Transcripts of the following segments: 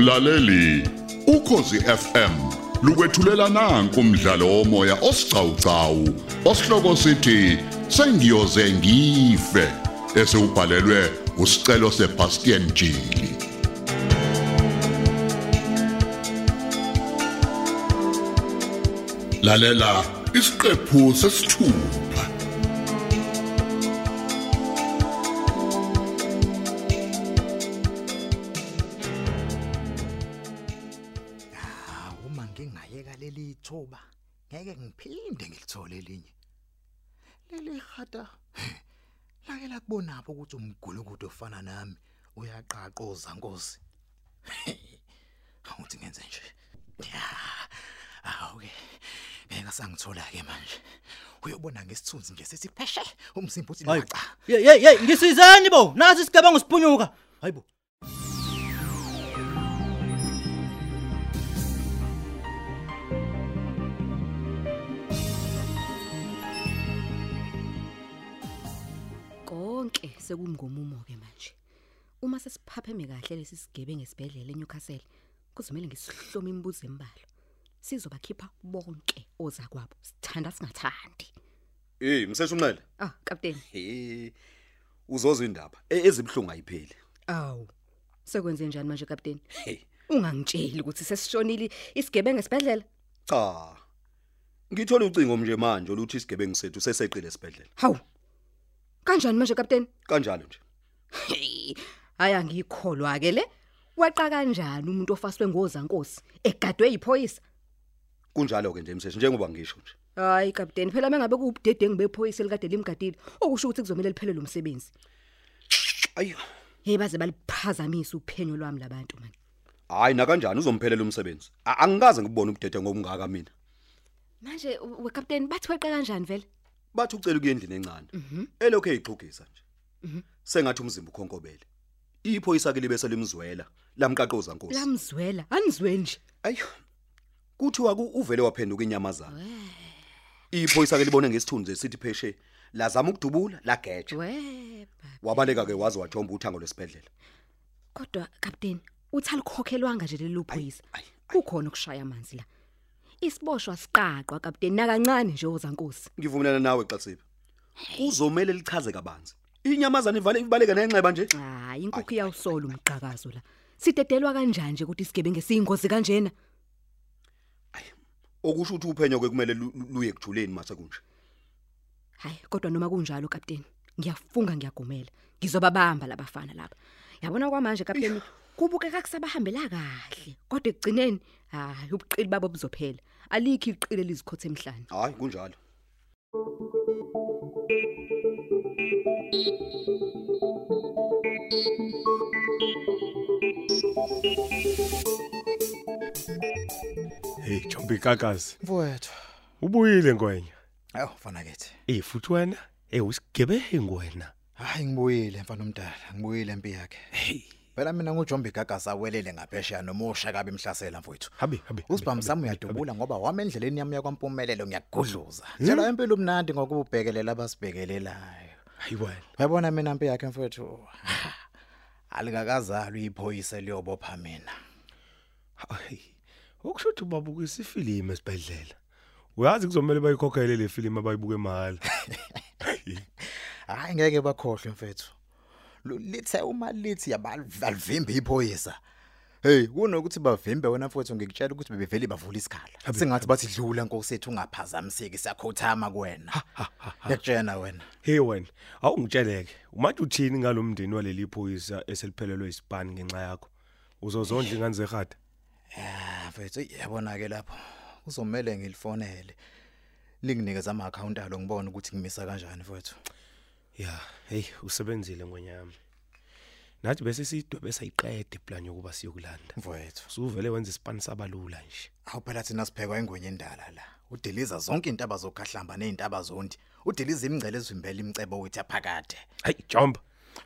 Mlaleli, ukhosi FM lukwethulela nanku umdlalo womoya osiqhawqhawo osihloko sithi sengiyoze ngife esewubhalelwe usicelo seBastian Jili. Lalela isiqephu sesithupha. Leli khata lake lakubonapho ukuthi umgulukudu ofana nami uyaqaqoza Nkosi. Awuthi ngenze nje. Ya. Awuke. Ngeke sangithola ke manje. Uyobona ngesithunzi nje sithi pheshe umzimba uthi Hayi. laca. Hey hey hey ngisizani bo nathi sigaba ngosiphunyuka. Hayibo. Sekumngomumo ke manje uma sesiphapheme kahle lesi sigebe ngesibhedlela eNewcastle kuzomela ngisihloma imibuzo embalo sizobakhipha bonke oza kwabo sithanda singathandi Eh, mseshunqele. ah kapteni He. Uzozwa indaba e- ezibhlungu ayipheli. awu sekwenze njani manje kapteni Hey, ungangitsheli ukuthi sesishonile isigebe ngesibhedlela cha. Ngithola ucingo nje manje oluthi isigebengu sethu seseqile esibhedlela. hawu kanjani manje kapteni Kanjalo nje. Hey, haya ngikholwa ke le waqa kanjani umuntu ofaswe ngozankosi egadwe yiphoyisa Kunjalo ke nje mseshu njengoba ngisho nje. hayi kapteni phela mengabe kuubudedengu bephoyisa elikade limgadile okusho ukuthi kuzomela liphele lo msebenzi Ayi. hey baze baliphazamisa uphenyo lwami labantu man Hayi na kanjani uzomphelela umsebenzi. A- Angikaze ngibone ubudede ngobungaka mina. manje we kapteni bathi weqa kanjani vele Bathi ucela ukuya endlini encane. Elokho eyixhugisa nje. Sengathi umzimba ukhonkobele. Iphoyisa ke libese limzwela lamqaqoza Nkosi. lamzwela anizwe nje Ayo. Kuthiwa ku uvele waphenduka inyamazana. Iphoyisa ke libone ngesithunzi sithi pheshe lazama ukudubula lageja. weba Wabaleka ke waze wajomba uthango lwesibhedlela. kodwa kapteni uthi alikhokhelwanga nje lelo phoyisa Ayi. kukhona ukushaya amanzi la isiboshwa siqaqwa kapteni nakancane nje ozankosi Ngivumelana nawe Xatsibe. Kuzomela lichaze kabanzi. Inyamazana ivale ibaleka nenxeba nje. hayi inkukhu iyawusola umqhakazo la sidedelwa kanjani nje ukuthi isigebe ngesiyingozi kanjena Okusho ukuthi uphenyo ke kumele lu- lu- luye kujuleni mase kunje. hayi kodwa noma kunjalo kapteni ngiyafunga ngiyagumela ngizobabamba labafana laba yabona kwamanje kapteni kubukeka kusabahambela kahle kodwa ekugcineni hayi ubuqili babo buzophela alikho iqile lizikhothe emhlanje Hayi kunjalo. Hey Jombi Kakazi, Mfowethu. ubuyile ngwenya. Ayo mfana kethi. Eh futhi wena, eh usigebengu wena. Hayi ngibuyile mfana omdala, ngibuyile empi yakhe. Hey, Phela mina ngujombi gagasa welele ngaphesheya nomusha kabi imhlasela mfowethu. habi habi. Usibhamu sami uyadubula ngoba wami endleleni yami yakwampumelelo ngiyagudluza. Tshela impilo umnandi ngokubhekelela abasibhekelelayo. Hayi wena. Uyabona mina impi yakhe mfowethu. Alikakazalwa iphoyisa liyobopha mina. Hayi. Ukushuthi ubabuka isifilimu esibedlela. Uyazi kuzomela bayikhokhele le film abayibuke mahala. Hayi ngeke bakhohlwe mfethu. Lu- Lithe uma lithi yabalivimba iphoyisa. Hey, kunokuthi bavimbe wena mfowethu ngikutshela ukuthi bebevele bavula isikhala. Habe, Singathi bathi dlula Nkosi ethu ungaphazamiseki siyakhothama kuwena. Ngiyakutshela wena. Hey wena, awungitsheleke. Umathi uthini ngalomndeni waleli phoyisa eseliphelelwe isipani ngenxa yakho? Uzozondla ingane zehada. Ah, mfethu yabona ke lapho. Uzomela ngilifonele. Linginikeza ama account alo ngibone ukuthi ngimisa kanjani mfethu. Ya, hey usebenzile ngwenyama. Nathi bese sidwebe sayiqede plan yokuba siyokulanda. Mfethu. Usuvele wenza isipani sabalula nje. Awu phela thina siphekwa ingwenye endala la. Udeliza zonke intaba zokhahlamba nezintaba zondi. Udeliza imingcele ezivimbela imicebo wethu yaphakade. Hayi jump.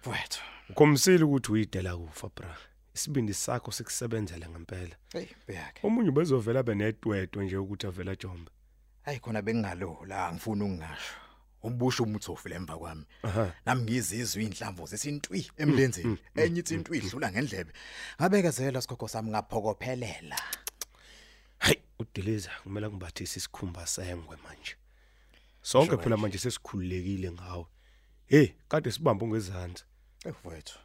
Mfethu. Ukhomsile ukuthi uyidela kufa bra. Isibindi sakho sikusebenzele ngempela. Hey, beyakhe. Omunye bezovela benedwedwe nje ukuthi avela Jombe. Hayi khona bengingalo la ngifuna ukungasho. Umbusho umuthofu lemva kwami. Nami ngizizwe inhlamvu zesintwi emlenzeni. Enye ithi intwi idlula ngendlebe. Ngabekezela sikhokho sami ngaphokophelela. Hayi udiliza kumele ngibathise isikhumba sengwe manje. Sonke phela manje. sesikhululekile ngawe. Hey, kade sibambe ungezansi. efowethu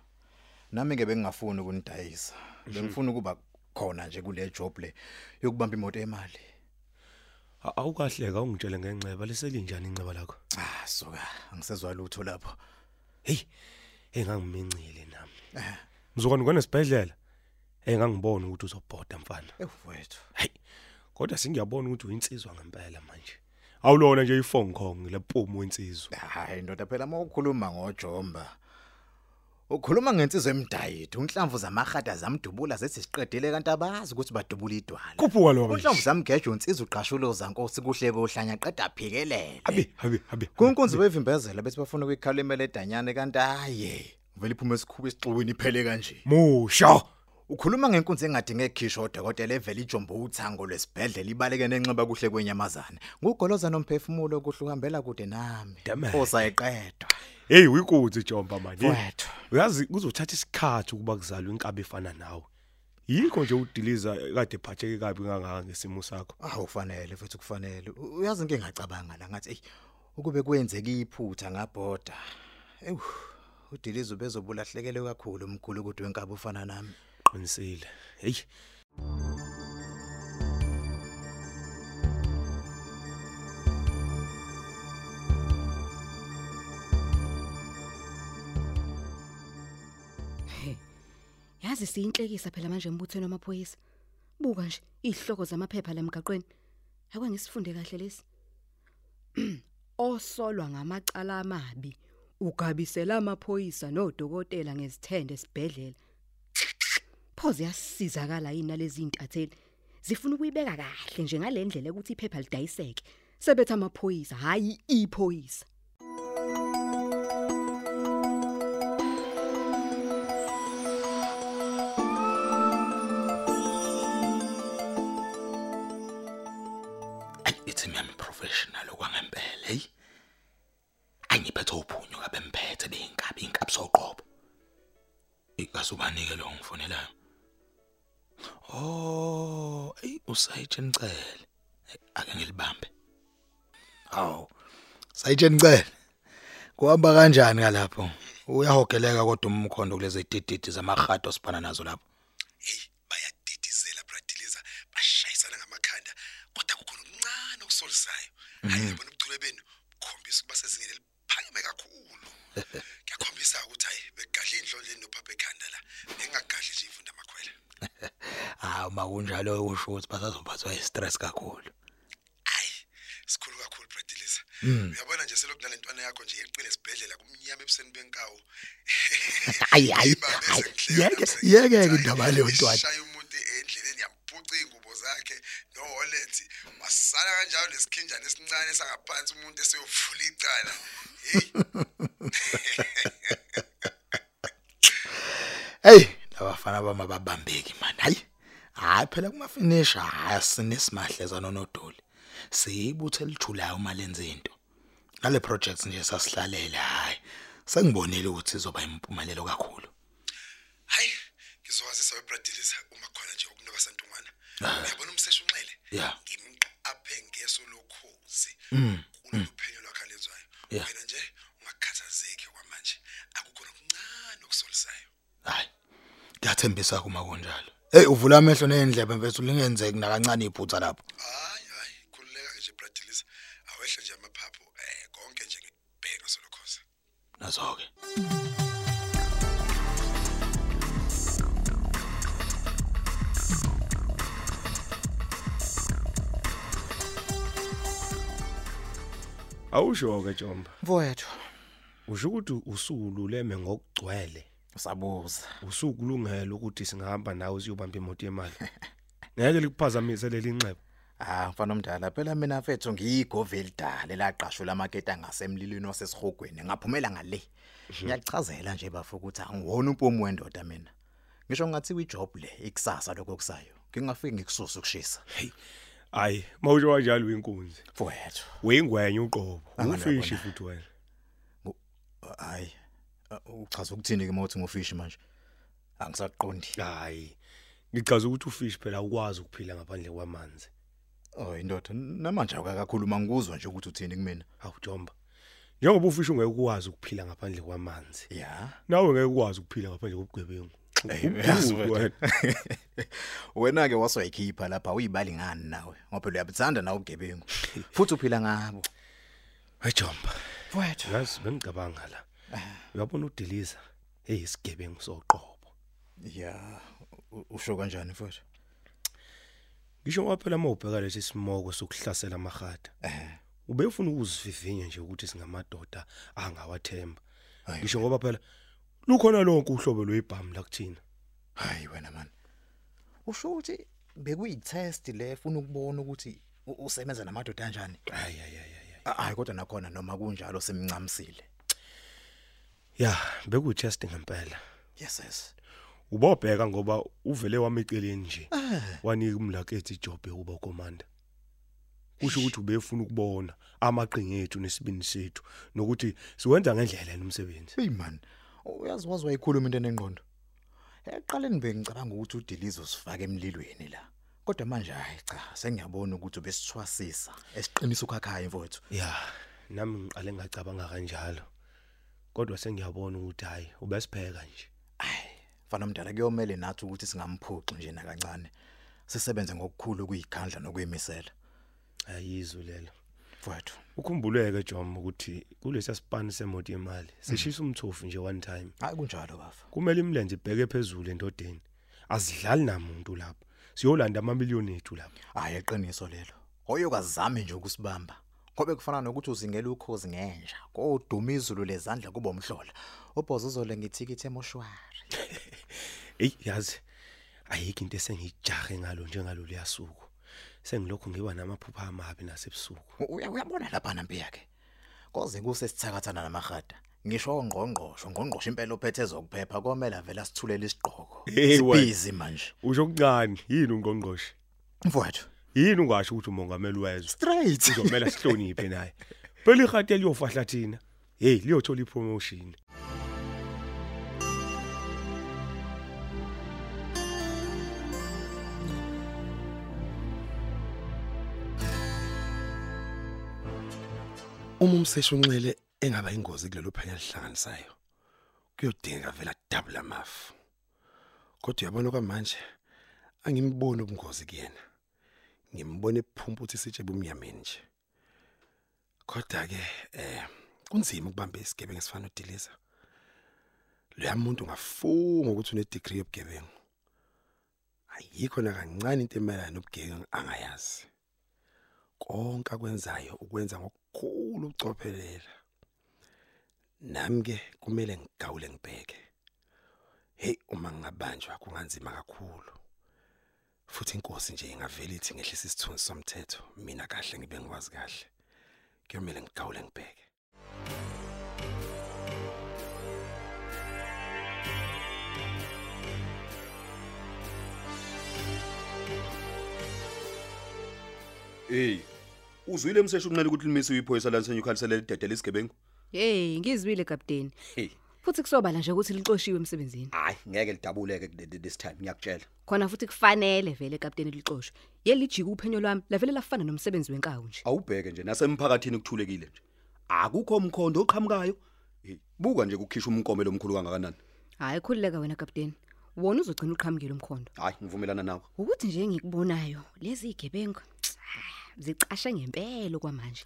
nami ke bengingafuni ukunidayisa bengifuna ukuba khona nje kule job le yokubamba imoto emali. Awukahleka ungitshele ngenceba leselinjani inceba lakho. ah soka angisezwa lutho lapho Hey, engangimincile nami. Mzukwane ngonesibhedlela. Hey ngangibona ukuthi uzobhoda mfana. efowethu Hayi. Kodwa singiyabona ukuthi uyinsizwa ngempela manje. Awulona nje iphone call lephumu wensizwa. hayi ndoda phela mawukhuluma ngojomba ukhuluma ngensizwe emdayidi unhlamvu zamahata zamdubula zethi siqedile kanti abazi ukuthi badubula idwala Kuphuka lo. unhlamvu zamgejo insizwe uqashulo zankosi kuhle kohlanya qeda aphikelele Abi, abi, abi. kunkunzi bevimbezela bethi bafuna ukuyikhalimela edanyane kanti haye vele iphume esikhubu esixukwini iphele kanje Musha. ukhuluma ngenkunzi engadinge ekhisho odokotela evela ijombo uthango lwesibhedlela ibaleke nenxiba kuhle kwenyamazane ngugoloza nomphefumulo kuhle uhambela kude nami Damn it. osayiqedwa Hey, uyikuthi Jomba manje. Mfowethu. Uyazi kuzothatha isikhathi ukuba kuzalwe inkabi efana nawe. Yikho nje udiliza kade phatheke kabi kangaka ngesimo sakho. Ah ufanele futhi kufanele. U- Uyazi inkinga ngacabanga la ngathi ey ukube kwenzeka iphutha ngabhoda. Ewu udilizo bezobulahlekele kakhulu umkhulu ukuthi wenkabi ufana nami. Qinisile. Hey. Yazi siyinhlekisa phela manje embuthweni wamaphoyisa. Buka nje izihloko zamaphepha lemgaqweni. Akwangisifunde kahle lesi. Osolwa ngamacala amabi ugabisela amaphoyisa nodokotela ngezithende esibhedlela. Phoze yasizakala yini lezi intatheli. Zifuna ukuyibeka kahle nje ngalendlela ukuthi iphepha lidayiseke. Sebethi amaphoyisa hayi iphoyisa. Ithi mina professional okwangempela hey? Angiphethe uphunyo kabemphethe beyinkabi inkabi soqobo. Ikasubanike lo ngifonelayo. Oh ey usayitsheni nicele ake ngilibambe. Aw sayitsheni nicele Kuhamba kanjani kalapho uyahogeleka kodwa umkhondo kulezi dididi zamahado sibhana nazo lapho. Hey bayadidizela bradiliza bashayisana ngamakhanda. kodwa kukhona okuncane okusolisayo hayi ngibona ubuchule benu bukhombisa ukuba sezingene liphakeme kakhulu. Kuyakhombisa ukuthi hayi begadla indloleni nophapha ekhanda la bengagadli nje imfunda amakhwela. Ah uma kunjalo usho ukuthi basazophathwa istress kakhulu. Hayi sikhulu kakhulu bradiliza uyabona nje selokhu nalentwana yakho nje yeqile esibhedlela kumnyama ebuseni benkawu Hayi hayi yeke yeke ke indaba leyo ntwana nesikhinjana esincane sangaphansi umuntu eseyovula icala. Hey. Hey labafana bama babambeki man hayi hayi phela kuma finish hayi sinesimahleza nonodoli. Siyibuthe elijulayo uma lenze into. Ngale projects nje sasihlalela hayi sengibonile ukuthi izoba impumelelo kakhulu. Hayi ngizokwazisa webradiliza uma khona nje ukunoba santungwana uyabona umsesha unxele? Yeah. Ngimqaphe ngeso lokhozi kuluphenyo lwakhe alenzwayo Yeah. wena nje ungakhathazeki kwamanje. Akukho nokuncane okusolisayo. Hayi ngiyathembisa kuma kunjalo hey uvula amehlo neendlebe mfethu lingenzeki nakancane iphutha lapho. Hayi hayi khululeka nje bradiliza awehle nje amaphaphu eh konke nje ngibheka solokhoza nazo ke Awusho ke Jomba. Mfowethu Usho ukuthi usuku luleme ngokugcwele. sabuza. Usuku lungelo ukuthi singahamba nawe siyobamba imoto yemali. Ngeke likuphazamise leli nxeba. Ah mfana omdala phela mina mfethu ngiyigovelidala elaqashwa lamaketa ngasemlilweni wasesihogweni ngaphumela ngale. Ngiyachazela nje bafu ukuthi angiwona umpomu wendoda mina. Ngisho ngathi ijob le ikusasa lokukusayo. Ngingafiki ngikususa ukushisa. Hey, hayi mawusho kanjalo uyinkunzi Mfowethu. uyingwenye uqobo ufishi futhi wena Hayi. Uchaza ukuthini ke mawuthi ngofishi manje? Angisaqondi. hayi ngichaza ukuthi ufishi phela ukwazi ukuphila ngaphandle kwamanzi Oh indoda namanje akakakhuluma ngikuzwa nje ukuthi uthini kumina. hawu Jomba njengoba ufishi ungeke ukwazi ukuphila ngaphandle kwamanzi Ya. nawe ngeke ukwazi ukuphila ngaphandle kobugebengu yazi Ububi wena. wena. Wena ke wasoyikhipha lapha uyibali ngani nawe ngoba uyabuthanda nawe ugebengu. Futhi uphila ngabo. hayi Jomba Mfowethu. ngazi bengicabanga la uyabona udiliza hey isigebengu soqobo Ya. Usho kanjani mfowethu? ngisho ngoba phela mawubheka lesi simoko sokuhlasela amahada Eh. ubefuna ukuzivivinya nje ukuthi singamadoda angawathemba ngisho ngoba phela lukhona lonke uhlobo lwebhamu la kuthina Hayi wena man. Usho ukuthi bekuyitest le ufuna ukubona ukuthi usebenza namadoda kanjani? hayi hayi hayi Ah, Hayi kodwa nakhona noma kunjalo semncamisile. ya beku test ngempela Yes yes. ubobheka ngoba uvele wameceleni nje wanika umlakethi ijobhe kuba komanda kusho ukuthi ubefuna ukubona amaqhinga ethu nesibini sethu nokuthi siwenza ngendlela yena umsebenzi Hey man. Uyazi wazi wayikhuluma into enengqondo. Eqaleni bengicabanga ukuthi udilizo sifake emlilweni la. Kodwa manje hayi cha sengiyabona ukuthi ubesithwasisa esiqinisa ukhakhaya mfowethu. ya nami ngiqale ngacabanga kanjalo kodwa sengiyabona ukuthi hayi ubesipheka nje Hayi, mfana omdala kuyomela nathi ukuthi singamphuxi nje nakancane. Sisebenze ngokukhulu kuyikhandla nokuyimisela. ayizwe lelo Mfowethu. ukhumbuleke Jomo ukuthi kulesi span semoto yemali sishisa umthofu nje one time Hayi kunjalo bafa. kumele imlenze ibheke phezulu endodeni azidlali namuntu lapha siyolanda amamiliyoni ethu lapha Hayi eqiniso lelo. Oyokazame nje ukusibamba. Ngobe kufana nokuthi uzingela ukhozi ngenja. Koduma izulu lezandla kuba umhlola. Ubhozo uzole ngithikithi emoshwari. hey yazi ayikho into esengijahe ngalo njengalo leyasuku sengilokhu ngiba namaphupha amabi nasebusuku uyabona lapha nampi yakhe. Koze kuse sithakathana namahada. Ngisho ongqongqosho, ngqongqosho impela ophethe zokuphepha komela vela sithulela isiqhoko. Busy manje. usho kuncane yini ungqongqoshe Mfowethu. yini ungasho ukuthi umongameli wezwe Straight. uzomela sihloniphe naye phela ihati liyofahla thina hey liyothola ipromotion Uma umseshi unxele engaba ingozi kulelo phenya lihlanganisayo. Kuyodinga vela double amafu. Kodwa uyabona kwamanje angimboni ubungozi kuyena. Ngimbone ephumpa uthi sitshe bumnyameni nje. Kodwa ke eh kunzima ukubamba isigebengu esifana nodiliza. Lo muntu ngafunga ukuthi une degree yobugebengu. Ayikho nakancane into emayelana nobugebengu angayazi. konke akwenzayo ukwenza ngokukhulu ucophelela nami ke kumele ngigawule ngibheke. Hey uma ngingabanjwa kunganzima kakhulu. Futhi inkosi nje ingavela ithi ngehlisa isithunzi somthetho mina kahle ngibe ngikwazi kahle. Kuyomela ngigawule ngibheke. Hey uzwile umseshi unqela ukuthi limise uyiphoyisa la senyukhalisele lidedele isigebengu Hey, ngizwile kapteni. hey Futhi kusobala nje ukuthi lixoshiwe emsebenzini. hayi ngeke lidabuleke this time ngiyakutshela Khona futhi kufanele vele kapteni lixoshwe. Yelijika uphenyo lwami lavele lafana nomsebenzi wenkawu nje. awubheke nje nasemphakathini kuthulekile nje akukho umkhondo oqhamukayo hey buka nje ukukhisha umnkomelo omkhulu kangakanani Hayi khulileka wena kapteni. Wona uzogcina uqhamukile umkhondo. hayi ngivumelana nawe Ukuthi nje ngikubonayo lezi igebengu zicashe ngempela kwamanje.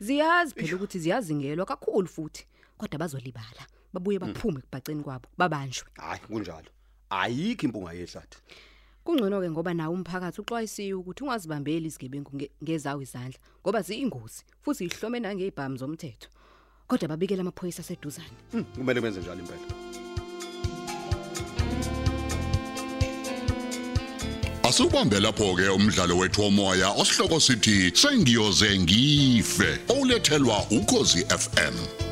Ziyazi phela ukuthi ziyazingelwa kakhulu futhi kodwa bazolibala. Babuye baphume kubhaceni kwabo babanjwe. hayi kunjalo ayikho impunga yehlathi Kungcono ke ngoba nawo umphakathi uxwayisiwe ukuthi ungazibambeli izigebengu nge- ngezawo izandla ngoba ziyingozi futhi ihlome nangezibhamu zomthetho. Kodwa babikela amaphoyisa aseduzane. Hmm, kumele benze njalo impela Asubambe lapho ke umdlalo wethu womoya osihloko sithi sengiyoze ngife olethelwa ukozi FM